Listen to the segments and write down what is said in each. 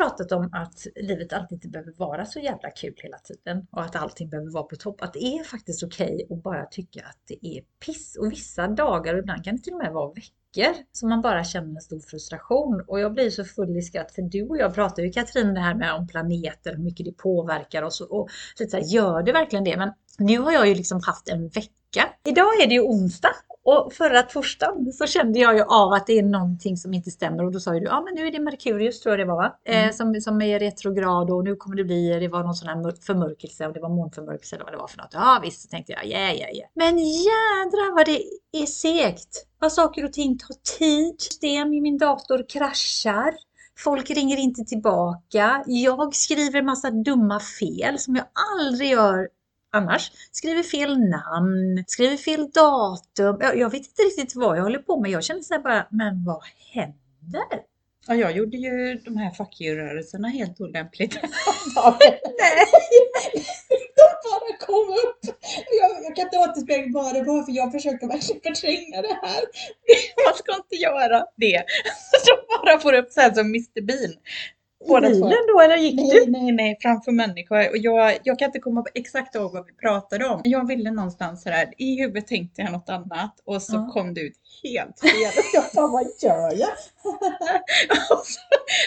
pratat om att livet alltid inte behöver vara så jävla kul hela tiden och att allting behöver vara på topp. Att det är faktiskt okej att bara tycka att det är piss. Och vissa dagar, och ibland kan det till och med vara veckor, som man bara känner en stor frustration. Och jag blir så full i skratt för du och jag pratar ju Katrin det här med om planeter, hur mycket det påverkar oss och, och så här, gör det verkligen det? Men nu har jag ju liksom haft en vecka. Idag är det ju onsdag och förra torsdagen så kände jag ju av att det är någonting som inte stämmer och då sa ju du, ja men nu är det Merkurius tror jag det var, eh, mm. eh, som, som är retrograd och nu kommer det bli, det var någon sån här förmörkelse och det var månförmörkelse eller vad det var för något. Ja visst, så tänkte jag, ja ja ja. Men jädra vad det är segt. Vad saker och ting tar tid. System i min dator kraschar. Folk ringer inte tillbaka. Jag skriver massa dumma fel som jag aldrig gör annars. Skriver fel namn, skriver fel datum. Jag, jag vet inte riktigt vad jag håller på med. Jag känner så här bara, men vad händer? Ja, jag gjorde ju de här fuck rörelserna helt olämpligt. Nej! De bara kom upp. Jag, jag kan inte återspegla vad det var för jag försöker verkligen förtränga det här. Man ska inte göra det. Så bara får upp så här som Mr Bean. Båda I bilen då eller gick nej, du? Nej, nej, framför människor. Och jag, jag kan inte komma exakt ihåg vad vi pratade om. Jag ville någonstans sådär, i huvudet tänkte jag något annat och så ja. kom det ut helt fel. jag bara, vad gör jag?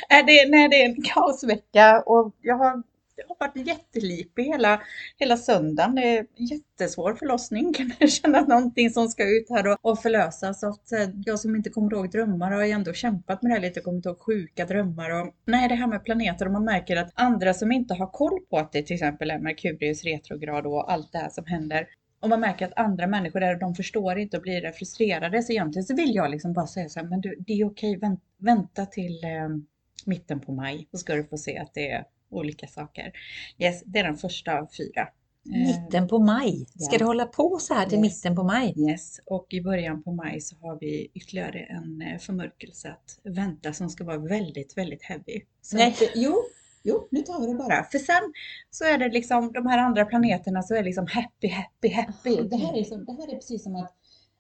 är det, nej, det är en kaosvecka och jag har det har varit jättelipig hela, hela söndagen. Det är jättesvår förlossning kan jag känna. Någonting som ska ut här och, och förlösas. Så att eh, jag som inte kommer ihåg drömmar har ju ändå kämpat med det här lite. Kommit ihåg sjuka drömmar och nej, det här med planeter och man märker att andra som inte har koll på att det till exempel är Merkurius retrograd och allt det här som händer och man märker att andra människor där, de förstår inte och blir frustrerade. Så egentligen så vill jag liksom bara säga så här, men du, det är okej, vänta till eh, mitten på maj. Så ska du få se att det är olika saker. Yes, det är den första av fyra. Mitten på maj. Ska ja. det hålla på så här till yes. mitten på maj? Yes, och i början på maj så har vi ytterligare en eh, förmörkelse att vänta som ska vara väldigt, väldigt heavy. Så Nej. Att, jo, jo, nu tar vi det bara. För sen så är det liksom de här andra planeterna så är det liksom happy, happy, happy. Det här är, som, det här är precis som att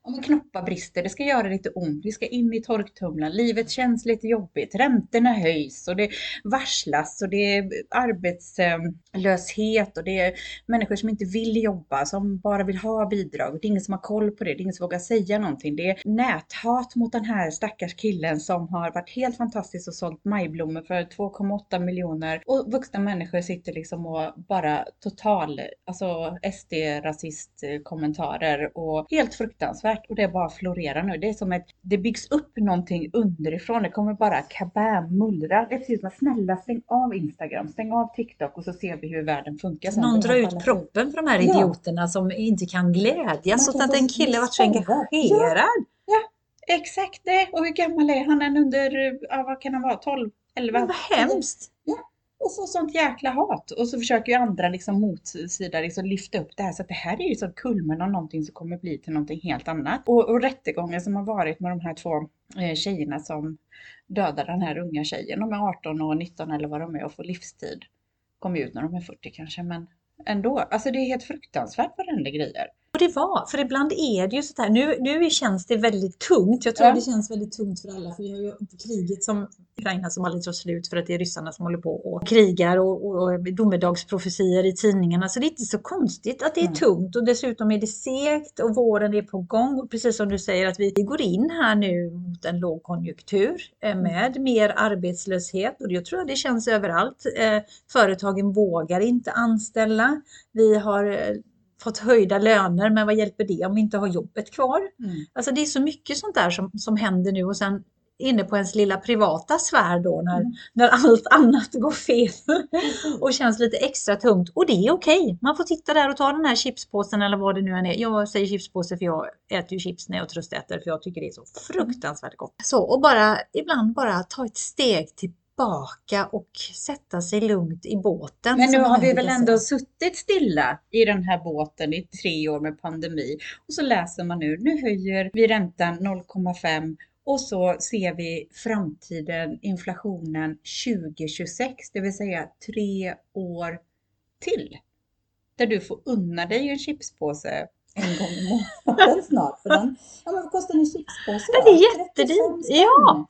om knoppar brister, det ska göra lite ont, vi ska in i torktumlaren, livet känns lite jobbigt, räntorna höjs och det varslas och det är arbetslöshet och det är människor som inte vill jobba, som bara vill ha bidrag. Det är ingen som har koll på det, det är ingen som vågar säga någonting. Det är näthat mot den här stackars killen som har varit helt fantastisk och sålt majblommor för 2,8 miljoner. Och vuxna människor sitter liksom och bara total, alltså SD-rasist kommentarer och helt fruktansvärt fruktansvärt och det bara florerar nu. Det är som att det byggs upp någonting underifrån. Det kommer bara kabam, mullra. Det är precis som att snälla stäng av Instagram, stäng av TikTok och så ser vi hur världen funkar. Sen Någon drar ut proppen för de här idioterna ja. som inte kan glädjas åt att en kille varit så engagerad. Ja. ja, exakt det. Och hur gammal är han? Han under, ja, vad kan han vara, 12, 11? Men vad hemskt! Och få sånt jäkla hat. Och så försöker ju andra liksom motsida liksom lyfta upp det här. Så att det här är ju så kulmen av någonting som kommer bli till någonting helt annat. Och, och rättegången som har varit med de här två eh, tjejerna som dödar den här unga tjejen. De är 18 och 19 eller vad de är och får livstid. Kommer ut när de är 40 kanske men ändå. Alltså det är helt fruktansvärt vad det händer grejer. Och det var, för ibland är det ju så här, nu, nu känns det väldigt tungt. Jag tror ja. det känns väldigt tungt för alla, för vi har ju kriget som Ukraina som aldrig tar slut för att det är ryssarna som håller på och krigar och, och, och domedagsprofetier i tidningarna. Så det är inte så konstigt att det är mm. tungt och dessutom är det segt och våren är på gång. Och precis som du säger att vi går in här nu mot en lågkonjunktur eh, mm. med mer arbetslöshet och jag tror att det känns överallt. Eh, företagen vågar inte anställa. Vi har eh, fått höjda löner, men vad hjälper det om vi inte har jobbet kvar? Mm. Alltså det är så mycket sånt där som, som händer nu och sen inne på ens lilla privata sfär då när, mm. när allt annat går fel och känns lite extra tungt. Och det är okej. Okay. Man får titta där och ta den här chipspåsen eller vad det nu än är. Jag säger chipspåse för jag äter ju chips när jag tröstäter för jag tycker det är så fruktansvärt gott. Så och bara ibland bara ta ett steg till tillbaka och sätta sig lugnt i båten. Men nu har vi väl ändå suttit stilla i den här båten i tre år med pandemi och så läser man nu, nu höjer vi räntan 0,5 och så ser vi framtiden, inflationen 2026, det vill säga tre år till. Där du får unna dig en chipspåse en gång i månaden snart. För den, ja men vad kostar en chipspåse? Den är jättedyr. Ja!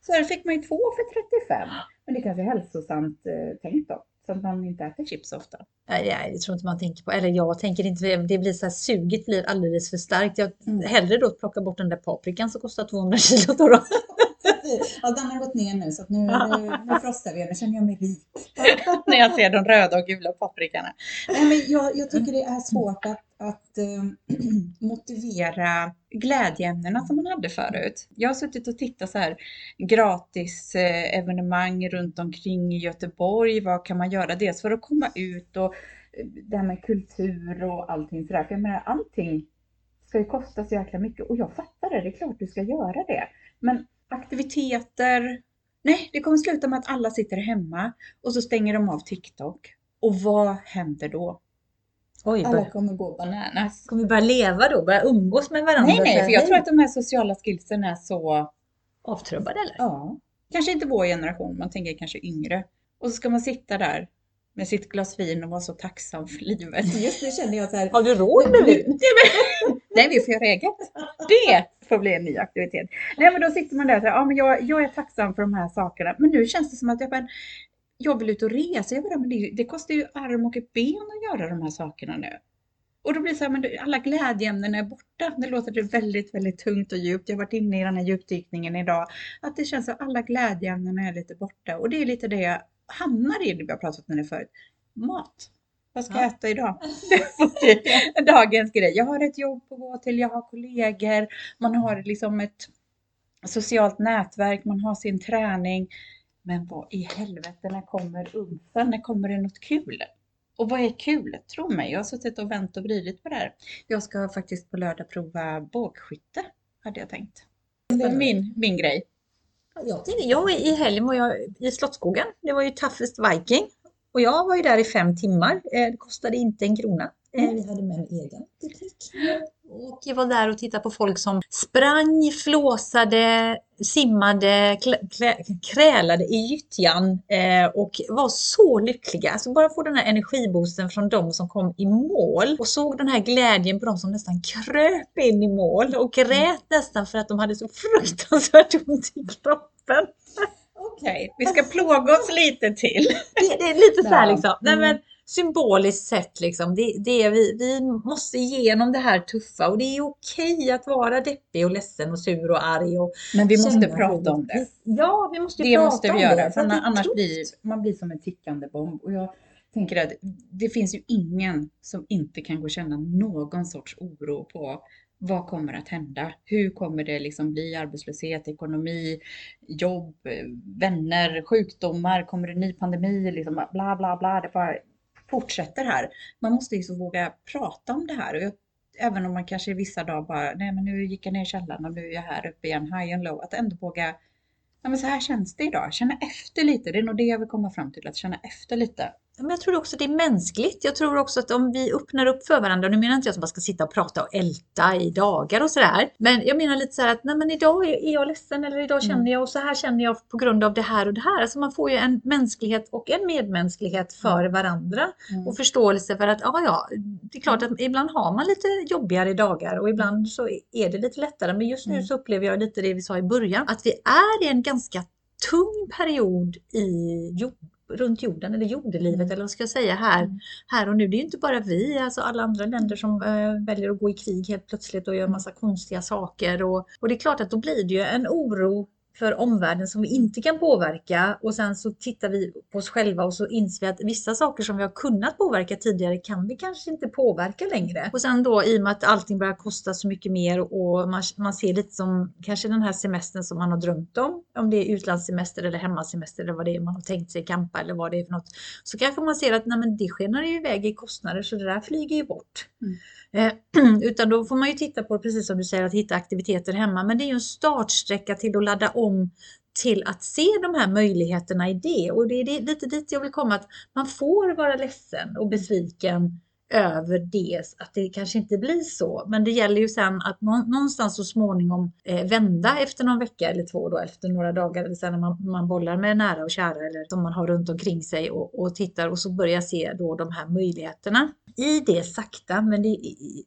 Så fick man ju två för 35. Men det kanske är hälsosamt eh, tänkt då. Så att man inte äter chips så ofta. Nej, nej, det tror inte man tänker på. Eller jag tänker inte, det blir så här, suget blir alldeles för starkt. Jag Mm. hellre då plocka bort den där paprikan som kostar 200 kilo då. då. Ja, den har gått ner nu så nu, nu, nu frostar vi. Nu känner jag mig rik. När jag ser de röda och gula paprikorna. Nej, men jag, jag tycker det är svårt att, att eh, motivera glädjeämnena som man hade förut. Jag har suttit och tittat så här gratis eh, evenemang runt omkring i Göteborg. Vad kan man göra? Dels för att komma ut och eh, det här med kultur och allting sådär. För jag menar allting ska ju kosta så jäkla mycket och jag fattar det. Det är klart du ska göra det. Men aktiviteter. Nej, det kommer sluta med att alla sitter hemma och så stänger de av TikTok. Och vad händer då? Oj, Alla bör, kommer gå bananas. kommer vi börja leva då? Börja umgås med varandra? Nej, nej, för jag tror att de här sociala skillsen är så, Avtrubbade eller? ja, kanske inte vår generation, man tänker kanske yngre. Och så ska man sitta där med sitt glas vin och vara så tacksam för livet. Just nu känner jag så här, Har du råd med vin? Nej, vi får göra eget. Det får bli en ny aktivitet. Nej, men då sitter man där och säger, ja, men jag, jag är tacksam för de här sakerna. Men nu känns det som att jag bara, jag vill ut och resa. Jag bara, men det, det kostar ju arm och ett ben att göra de här sakerna nu. Och då blir det så här, men alla glädjeämnen är borta. Det låter det väldigt, väldigt tungt och djupt. Jag har varit inne i den här djupdykningen idag. Att det känns som att alla glädjeämnen är lite borta. Och det är lite det jag hamnar i, det vi har pratat om det förut. Mat. Vad ska Ja. jag äta idag? Dagens grej. Jag har ett jobb att gå till, jag har kollegor, man har liksom ett socialt nätverk, man har sin träning. Men vad i helvete, när kommer umfen? När kommer det något kul? Och vad är kul? Tro mig, jag har suttit och vänt och vridit på det här. Jag ska faktiskt på lördag prova bågskytte, hade jag tänkt. Det är min, min grej. Jag, tänkte, jag i helgen var jag i Slottsskogen. Det var ju Toughest Viking. Och jag var ju där i fem timmar. Eh, Det kostade inte en krona. Eh, Vi hade med en egen teknik. Och jag var där och tittade på folk som sprang, flåsade, simmade, krälade i gyttjan eh, och var så lyckliga. Alltså bara få den här energiboosten från de som kom i mål och såg den här glädjen på de som nästan kröp in i mål och grät nästan för att de hade så fruktansvärt ont i kroppen. Okej, vi ska plåga oss lite till. Det, det är lite så här liksom, nej Mm. men symboliskt sett liksom, det, det är vi, vi måste igenom det här tuffa och det är okej att vara deppig och ledsen och sur och arg och Men vi måste prata om det. Ja, vi måste Det prata måste om vi göra, det, för annars blir man blir som en tickande bomb. Och jag tänker att det finns ju ingen som inte kan gå och känna någon sorts oro på vad kommer att hända? Hur kommer det liksom bli arbetslöshet, ekonomi, jobb, eh, vänner, sjukdomar? Kommer det ny pandemi? Liksom bla bla bla. Det bara fortsätter här. Man måste ju så våga prata om det här. Och jag, även om man kanske i vissa dagar bara, nej men nu gick jag ner i källaren och nu är jag här uppe igen, high and low. Att ändå våga Ja, men så här känns det idag. Känna efter lite. Det är nog det jag vill komma fram till. Att känna efter lite. Men jag tror också att det är mänskligt. Jag tror också att om vi öppnar upp för varandra, nu menar inte jag att man ska sitta och prata och älta i dagar och sådär. Men jag menar lite så här att nej men idag är jag ledsen eller idag känner Mm. jag och så här känner jag på grund av det här och det här. Alltså man får ju en mänsklighet och en medmänsklighet för varandra Mm. och förståelse för att ja, ja, det är klart att ibland har man lite jobbigare dagar och ibland så är det lite lättare. Men just nu Mm. så upplever jag lite det vi sa i början, att vi är i en ganska tung period i jord, runt jorden eller jordelivet Mm. eller vad ska jag säga här, Mm. här och nu. Det är ju inte bara vi, alltså alla andra länder som eh, väljer att gå i krig helt plötsligt och gör massa konstiga saker och, och det är klart att då blir det ju en oro för omvärlden som vi inte kan påverka och sen så tittar vi på oss själva och så inser vi att vissa saker som vi har kunnat påverka tidigare kan vi kanske inte påverka längre. Och sen då i och med att allting börjar kosta så mycket mer och man, man ser lite som kanske den här semestern som man har drömt om, om det är utlandssemester eller hemmasemester eller vad det är man har tänkt sig campa eller vad det är för något, så kanske man ser att nej, men det skenar ju iväg i kostnader så det där flyger ju bort. Mm. Eh, utan då får man ju titta på, precis som du säger, att hitta aktiviteter hemma. Men det är ju en startsträcka till att ladda om till att se de här möjligheterna i det. Och det är lite dit jag vill komma, att man får vara ledsen och besviken över det, att det kanske inte blir så. Men det gäller ju sen att någonstans så småningom eh, vända efter någon vecka eller två då, efter några dagar, eller sen när man, man bollar med nära och kära eller som man har runt omkring sig och, och tittar och så börjar se då de här möjligheterna i det sakta, men det,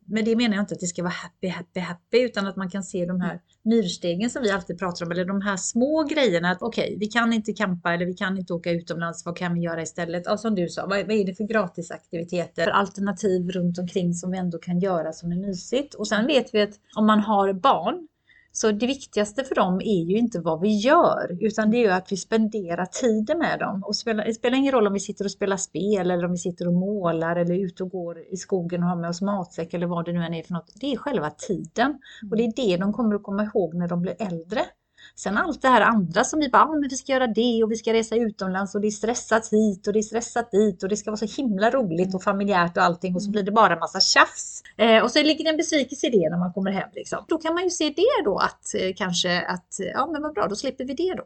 med det menar jag inte att det ska vara happy, happy, happy, utan att man kan se de här myrstegen som vi alltid pratar om, eller de här små grejerna. att Okej, okay, vi kan inte campa eller vi kan inte åka utomlands, vad kan vi göra istället? Ja, som du sa, vad, vad är det för gratisaktiviteter, alternativ runt omkring som vi ändå kan göra som är mysigt? Och sen vet vi att om man har barn så det viktigaste för dem är ju inte vad vi gör, utan det är ju att vi spenderar tiden med dem. Och det spelar ingen roll om vi sitter och spelar spel eller om vi sitter och målar eller ute och går i skogen och har med oss matsäck eller vad det nu än är för något. Det är själva tiden. Och det är det de kommer att komma ihåg när de blir äldre. Sen allt det här andra som vi bara, ah, men vi ska göra det och vi ska resa utomlands och det är stressat hit och det är stressat dit och det ska vara så himla roligt och familjärt och allting och så blir det bara massa tjafs. Eh, och så ligger det en besvikelse i det när man kommer hem liksom. Då kan man ju se det då att eh, kanske att, ja men vad bra, då slipper vi det då.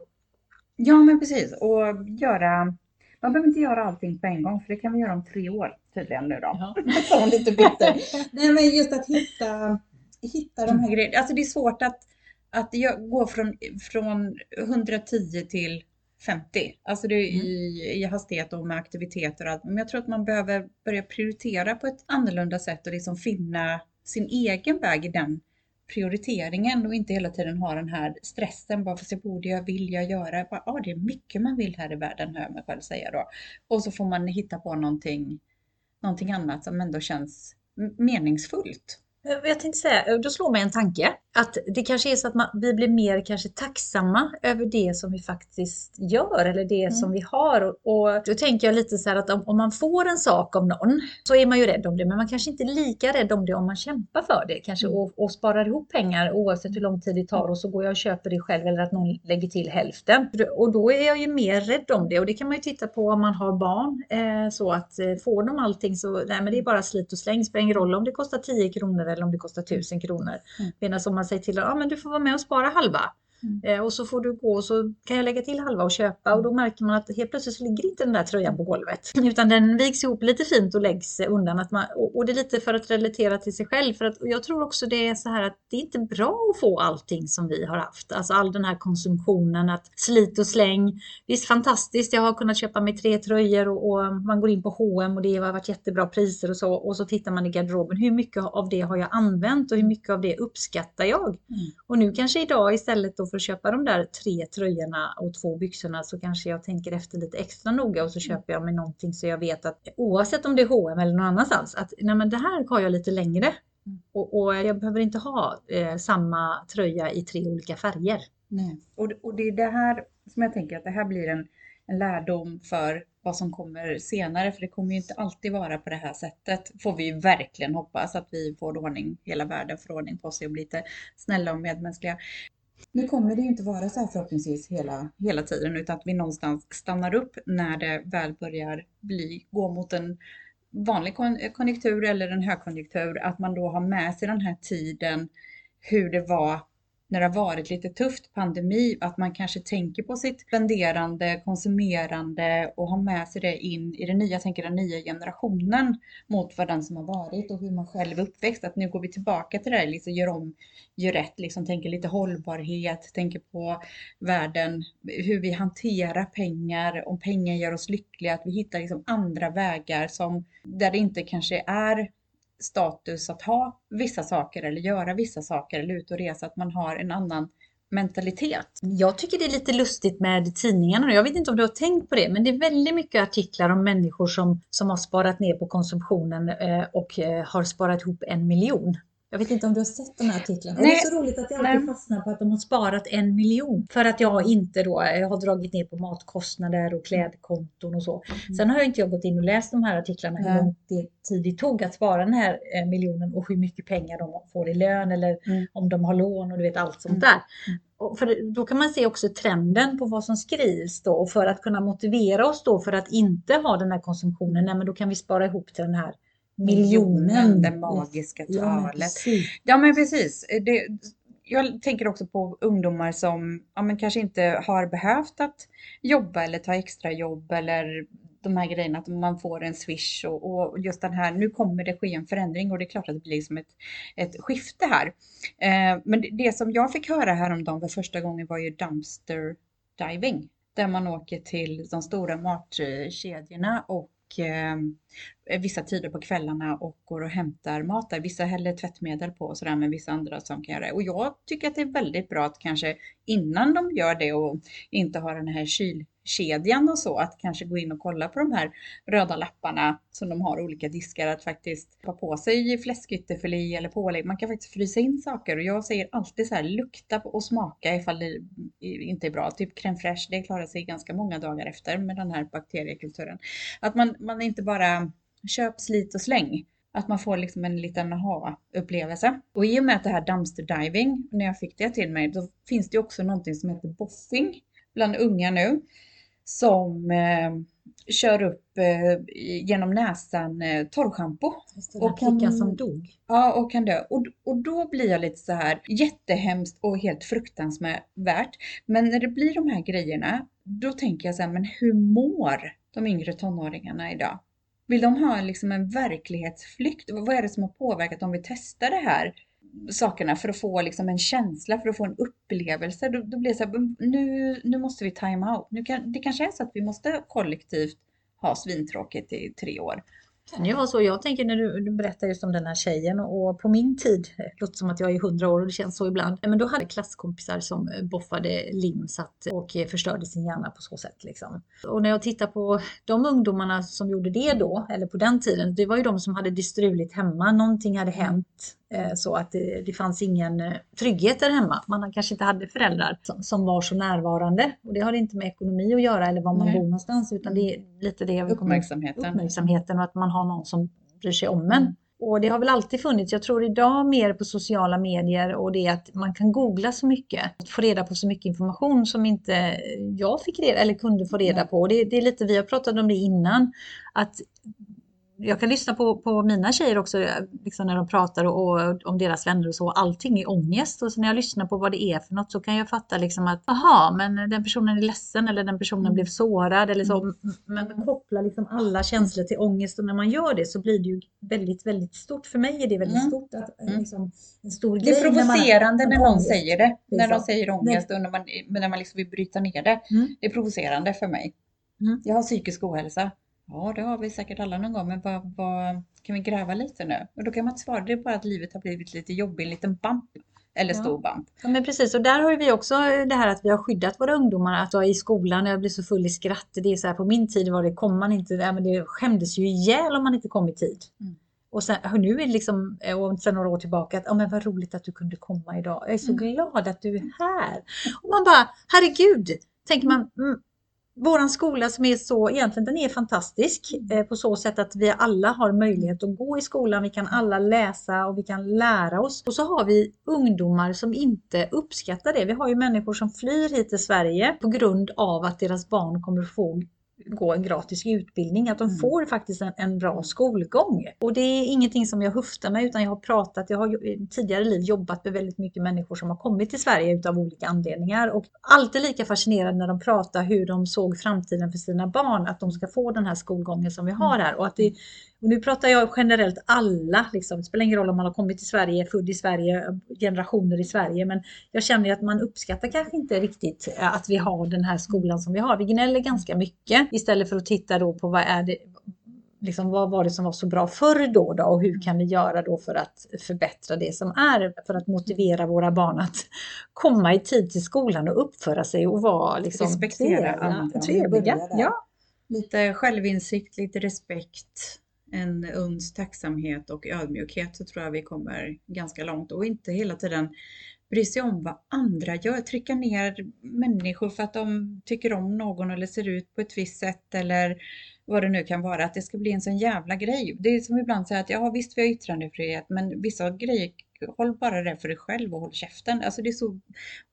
Ja men precis och göra man behöver inte göra allting på en gång för det kan vi göra om tre år tydligen nu då. Ja. lite bitter. Nej men just att hitta, hitta de här grejerna. Alltså det är svårt att att jag går från, från 110 till 50, alltså det är mm. i, i hastighet och med aktiviteter och allt. Men jag tror att man behöver börja prioritera på ett annorlunda sätt och liksom finna sin egen väg i den prioriteringen och inte hela tiden ha den här stressen. Bara fast jag borde, jag vill, jag göra. Bara, ah, det är mycket man vill här i världen, hör jag mig själv säga då. Och så får man hitta på någonting, någonting annat som ändå känns meningsfullt. Jag tänkte säga, då slår mig en tanke. Att det kanske är så att man, vi blir mer kanske tacksamma över det som vi faktiskt gör eller det mm. som vi har. Och, och, då tänker jag lite så här att om, om, man får en sak av någon så är man ju rädd om det. Men man kanske inte är lika rädd om det om man kämpar för det. Kanske mm. och, och, sparar ihop pengar oavsett hur lång tid det tar och så går jag och köper det själv eller att någon lägger till hälften. Och då är jag ju mer rädd om det och det kan man ju titta på om man har barn. Eh, så att eh, får de allting så, nej men det är bara slit och släng. Spelar ingen roll om det kostar 10 kronor eller om det kostar 1000 kronor. Mm. Medan om man säger till att ah, men du får vara med och spara halva. Mm. Eh, och så får du gå och så kan jag lägga till halva och köpa och då märker man att helt plötsligt så ligger inte den där tröjan på golvet. Utan den viks ihop lite fint och läggs undan. Att man, och det är lite för att relatera till sig själv. För att, jag tror också det är så här att det är inte bra att få allting som vi har haft. Alltså all den här konsumtionen, att slit och släng. Visst fantastiskt, jag har kunnat köpa mig tre tröjor och, och man går in på H&M och det har varit jättebra priser och så. Och så tittar man i garderoben, hur mycket av det har jag använt och hur mycket av det uppskattar jag? Mm. Och nu kanske idag istället då för att köpa de där tre tröjorna och två byxorna så kanske jag tänker efter lite extra noga och så mm. köper jag mig någonting så jag vet att oavsett om det är H&M eller någon annanstans att nej men det här har jag lite längre. Mm. Och, och, jag behöver inte ha eh, samma tröja i tre olika färger. Nej. Och, och det är det här som jag tänker att det här blir en, en lärdom för vad som kommer senare, för det kommer ju inte alltid vara på det här sättet. Får vi ju verkligen hoppas att vi får ordning, hela världen får ordning på sig och blir lite snälla och medmänskliga. Nu kommer det ju inte vara så här förhoppningsvis hela, hela tiden utan att vi någonstans stannar upp när det väl börjar bli, gå mot en vanlig konjunktur eller en högkonjunktur. Att man då har med sig den här tiden hur det var när det har varit lite tufft, pandemi, att man kanske tänker på sitt spenderande, konsumerande och har med sig det in i det nya, jag tänker den nya generationen mot vad den som har varit och hur man själv är uppväxt. Att nu går vi tillbaka till det här, liksom gör om, gör rätt, liksom tänker lite hållbarhet, tänker på världen, hur vi hanterar pengar, om pengar gör oss lyckliga, att vi hittar liksom andra vägar som där det inte kanske är status att ha vissa saker eller göra vissa saker eller ut och resa, att man har en annan mentalitet. Jag tycker det är lite lustigt med tidningarna. Jag vet inte om du har tänkt på det, men det är väldigt mycket artiklar om människor som, som har sparat ner på konsumtionen eh, och eh, har sparat ihop en miljon. Jag vet inte om du har sett de här artiklarna. Nej. Det är så roligt att jag alltid fastnar på att de har sparat en miljon. För att jag inte då jag har dragit ner på matkostnader och klädkonton och så. Mm. Sen har jag inte jag gått in och läst de här artiklarna hur lång tid det tog att spara den här eh, miljonen och hur mycket pengar de får i lön eller mm. om de har lån och du vet allt sånt mm. där. Mm. Och för då kan man se också trenden på vad som skrivs då och för att kunna motivera oss då för att inte ha den här konsumtionen, nej men då kan vi spara ihop till den här miljonen. Det magiska talet. Ja men precis. Det, jag tänker också på ungdomar som ja, men kanske inte har behövt att jobba eller ta extra jobb eller de här grejerna att man får en swish och, och, just den här, nu kommer det ske en förändring och det är klart att det blir som ett, ett skifte här. Eh, men det, det, som jag fick höra häromdagen för första gången var ju dumpster diving där man åker till de stora matkedjorna och eh, Eh, vissa tider på kvällarna och går och hämtar mat där. Vissa häller tvättmedel på och sådär, men vissa andra som kan göra det. Och jag tycker att det är väldigt bra att kanske innan de gör det och inte har den här kylkedjan och så, att kanske gå in och kolla på de här röda lapparna som de har olika diskar, att faktiskt ta på sig fläskytterfilé eller pålägg. Man kan faktiskt frysa in saker och jag säger alltid så här, lukta och smaka ifall det inte är bra. Typ crème fraîche, det klarar sig ganska många dagar efter med den här bakteriekulturen. Att man, man inte bara köp, slit och släng. Att man får liksom en liten aha-upplevelse. Och i och med att det här dumpster diving, när jag fick det till mig, då finns det också någonting som heter boffing bland unga nu. Som eh, kör upp eh, genom näsan eh, torrschampo. Och kan, som dog. Ja, och kan dö. Och, och då blir jag lite så här jättehemskt och helt fruktansvärt. Men när det blir de här grejerna, då tänker jag så här, men hur mår de yngre tonåringarna idag? Vill de ha liksom en verklighetsflykt? Vad är det som har påverkat om vi testar det här? sakerna för att få liksom en känsla, för att få en upplevelse. Då, då blir det så här, nu, nu måste vi time out. Nu kan, det kanske är så att vi måste kollektivt ha svintråkigt i tre år kan ju vara så. Jag tänker när du, du berättar just om den här tjejen och på min tid, det låter som att jag är hundra år och det känns så ibland, eh, men då hade klasskompisar som eh, boffade lim och förstörde sin hjärna på så sätt. Liksom. Och när jag tittar på de ungdomarna som gjorde det då, eller på den tiden, det var ju de som hade det struligt hemma. Någonting hade hänt så att det, det fanns ingen eh, trygghet där hemma. Man kanske inte hade föräldrar som, som var så närvarande. Och det har inte med ekonomi att göra eller var man Nej. bor någonstans utan det är lite det uppmärksamheten. uppmärksamheten och att man har någon som bryr sig om en. Och det har väl alltid funnits, jag tror idag mer på sociala medier och det att man kan googla så mycket, få reda på så mycket information som inte jag fick reda eller kunde få reda på. Det, det är lite, vi har pratat om det innan, att jag kan lyssna på, på mina tjejer också liksom när de pratar och, och, om deras vänner och så. Allting är ångest och så när jag lyssnar på vad det är för något så kan jag fatta liksom att aha, men den personen är ledsen eller den personen mm. blev sårad eller så. Men koppla liksom alla känslor till ångest och när man gör det så blir det ju väldigt, väldigt stort. För mig är det väldigt mm. stort. Att, mm. liksom, en stor det är provocerande när, man, när någon säger det. När de säger ångest och när man, när man liksom vill bryta ner det. Mm. Det är provocerande för mig. Mm. Jag har psykisk ohälsa. Ja, det har vi säkert alla någon gång, men vad, vad, kan vi gräva lite nu? Och då kan man inte svara, det är bara att livet har blivit lite jobbigt, en liten bump. Eller ja. stor bump. Ja, men precis, och där har vi också det här att vi har skyddat våra ungdomar. Att i skolan, jag blir så full i skratt, det är så här, på min tid var det, kom man inte, ja, men det skämdes ju ihjäl om man inte kom i tid. Mm. Och sen, nu är det liksom, och sen några år tillbaka, att oh, men vad roligt att du kunde komma idag. Jag är så mm. glad att du är här. Och man bara, herregud, tänker man, mm, våran skola som är så, egentligen den är fantastisk eh, på så sätt att vi alla har möjlighet att gå i skolan, vi kan alla läsa och vi kan lära oss. Och så har vi ungdomar som inte uppskattar det. Vi har ju människor som flyr hit till Sverige på grund av att deras barn kommer få gå en gratis utbildning, att de mm. får faktiskt en, en, bra skolgång. Och det är ingenting som jag höftar med utan jag har pratat, jag har i tidigare liv jobbat med väldigt mycket människor som har kommit till Sverige utav olika anledningar och alltid lika fascinerad när de pratar hur de såg framtiden för sina barn, att de ska få den här skolgången som vi har mm. här och att det och nu pratar jag generellt alla, liksom. det spelar ingen roll om man har kommit till Sverige, född i Sverige, generationer i Sverige, men jag känner att man uppskattar kanske inte riktigt att vi har den här skolan som vi har. Vi gnäller ganska mycket istället för att titta då på vad är det, liksom, vad var det som var så bra förr då, då och hur kan vi göra då för att förbättra det som är, för att motivera våra barn att komma i tid till skolan och uppföra sig och vara liksom, Respektera andra. trevliga. Ja. Lite självinsikt, lite respekt en uns tacksamhet och ödmjukhet så tror jag vi kommer ganska långt. Och inte hela tiden bry sig om vad andra gör, trycka ner människor för att de tycker om någon eller ser ut på ett visst sätt eller vad det nu kan vara, att det ska bli en sån jävla grej. Det är som ibland säger att ja visst vi har yttrandefrihet men vissa grejer håll bara det för dig själv och håll käften. Alltså det är så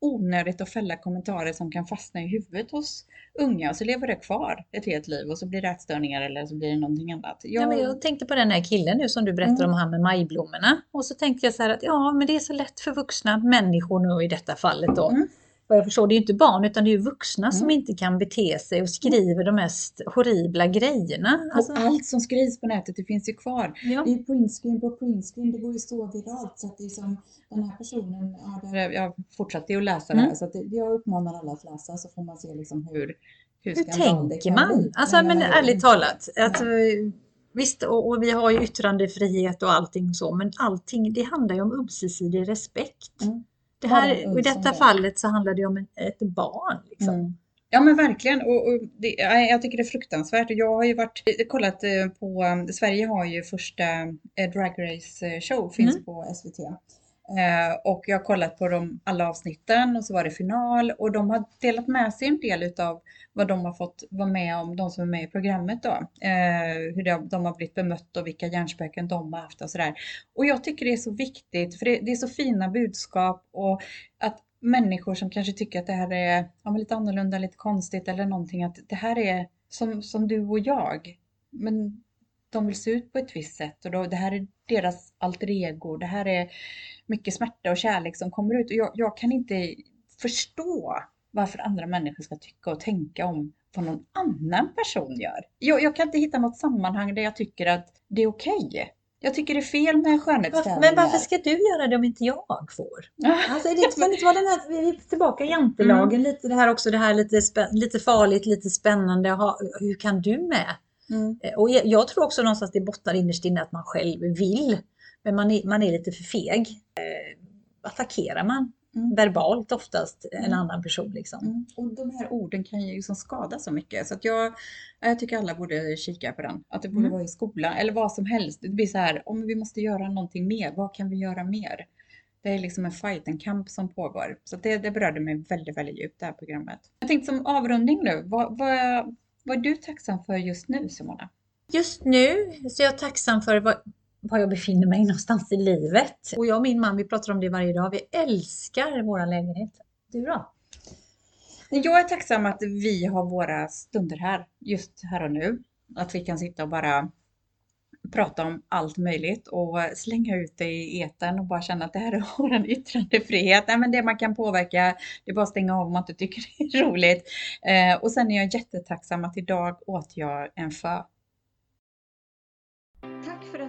onödigt att fälla kommentarer som kan fastna i huvudet hos unga och så lever det kvar ett helt liv och så blir det ätstörningar eller så blir det någonting annat. Jag, ja, men jag tänkte på den här killen nu som du berättade mm. om, han med majblommorna. Och så tänkte jag så här att ja, men det är så lätt för vuxna människor nu i detta fallet då. Mm vad jag förstår, det är ju inte barn utan det är vuxna mm. som inte kan bete sig och skriver de mest horribla grejerna. Alltså... Och allt som skrivs på nätet, det finns ju kvar. Ja. Det är printscreen på printscreen, det går ju så viralt så att det är som den här personen, ja, där, jag fortsatte ju att läsa mm. det här så att det, jag uppmanar alla att läsa så får man se liksom hur hur, hur tänker man? Bli. Alltså men ärligt talat, alltså, Visst, och, och vi har ju yttrandefrihet och allting så, men allting det handlar ju om ömsesidig respekt. Mm. Här, I detta fallet så handlar det om en, ett barn. Liksom. Mm. Ja men verkligen och, och det, ja, jag tycker det är fruktansvärt. Jag har ju varit, kollat eh, på, um, Sverige har ju första eh, Drag Race eh, show, finns Mm. på SVT. Eh, och jag har kollat på de, alla avsnitten och så var det final och de har delat med sig en del utav vad de har fått vara med om, de som är med i programmet då. Eh, hur de, de har blivit bemött och vilka hjärnspöken de har haft och sådär. Och jag tycker det är så viktigt för det, det är så fina budskap och att människor som kanske tycker att det här är ja, lite annorlunda, lite konstigt eller någonting, att det här är som, som du och jag. Men de vill se ut på ett visst sätt och då, det här är deras alter ego. Det här är mycket smärta och kärlek som kommer ut. Och jag, jag kan inte förstå varför andra människor ska tycka och tänka om vad någon annan person gör. Jag, jag kan inte hitta något sammanhang där jag tycker att det är okej. Jag tycker det är fel med skönhetstävlingar. Men varför ska du göra det om inte jag får? Alltså, det kan inte vara den här, vi är tillbaka i jantelagen, lite det här också, det här lite, lite farligt, lite spännande. Ha, hur kan du med? Mm. Eh, Och jag, jag tror också någonstans det bottnar innerst inne att man själv vill. Men man är, man är lite för feg. Eh, attackerar man Mm. verbalt oftast en Mm. annan person liksom. Mm. Och de här orden kan ju liksom skada så mycket så att jag, jag tycker alla borde kika på den. Att det borde Mm. vara i skolan eller vad som helst. Det blir så här, om vi måste göra någonting mer, vad kan vi göra mer? Det är liksom en fight, en kamp som pågår. Så att det, det berörde mig väldigt, väldigt djupt det här programmet. Jag tänkte som avrundning nu, vad, vad, vad är du tacksam för just nu Simona? Just nu så är jag tacksam för vad, var jag befinner mig någonstans i livet. Och jag och min man, vi pratar om det varje dag. Vi älskar våra lägenhet. Du då? Jag är tacksam att vi har våra stunder här, just här och nu. Att vi kan sitta och bara prata om allt möjligt och eh, slänga ut det i etern och bara känna att det här är vår yttrandefrihet. Nej, men det man kan påverka, det är bara att stänga av om man inte tycker det är roligt. Eh, och sen är jag jättetacksam att idag åt jag en fö. Tack för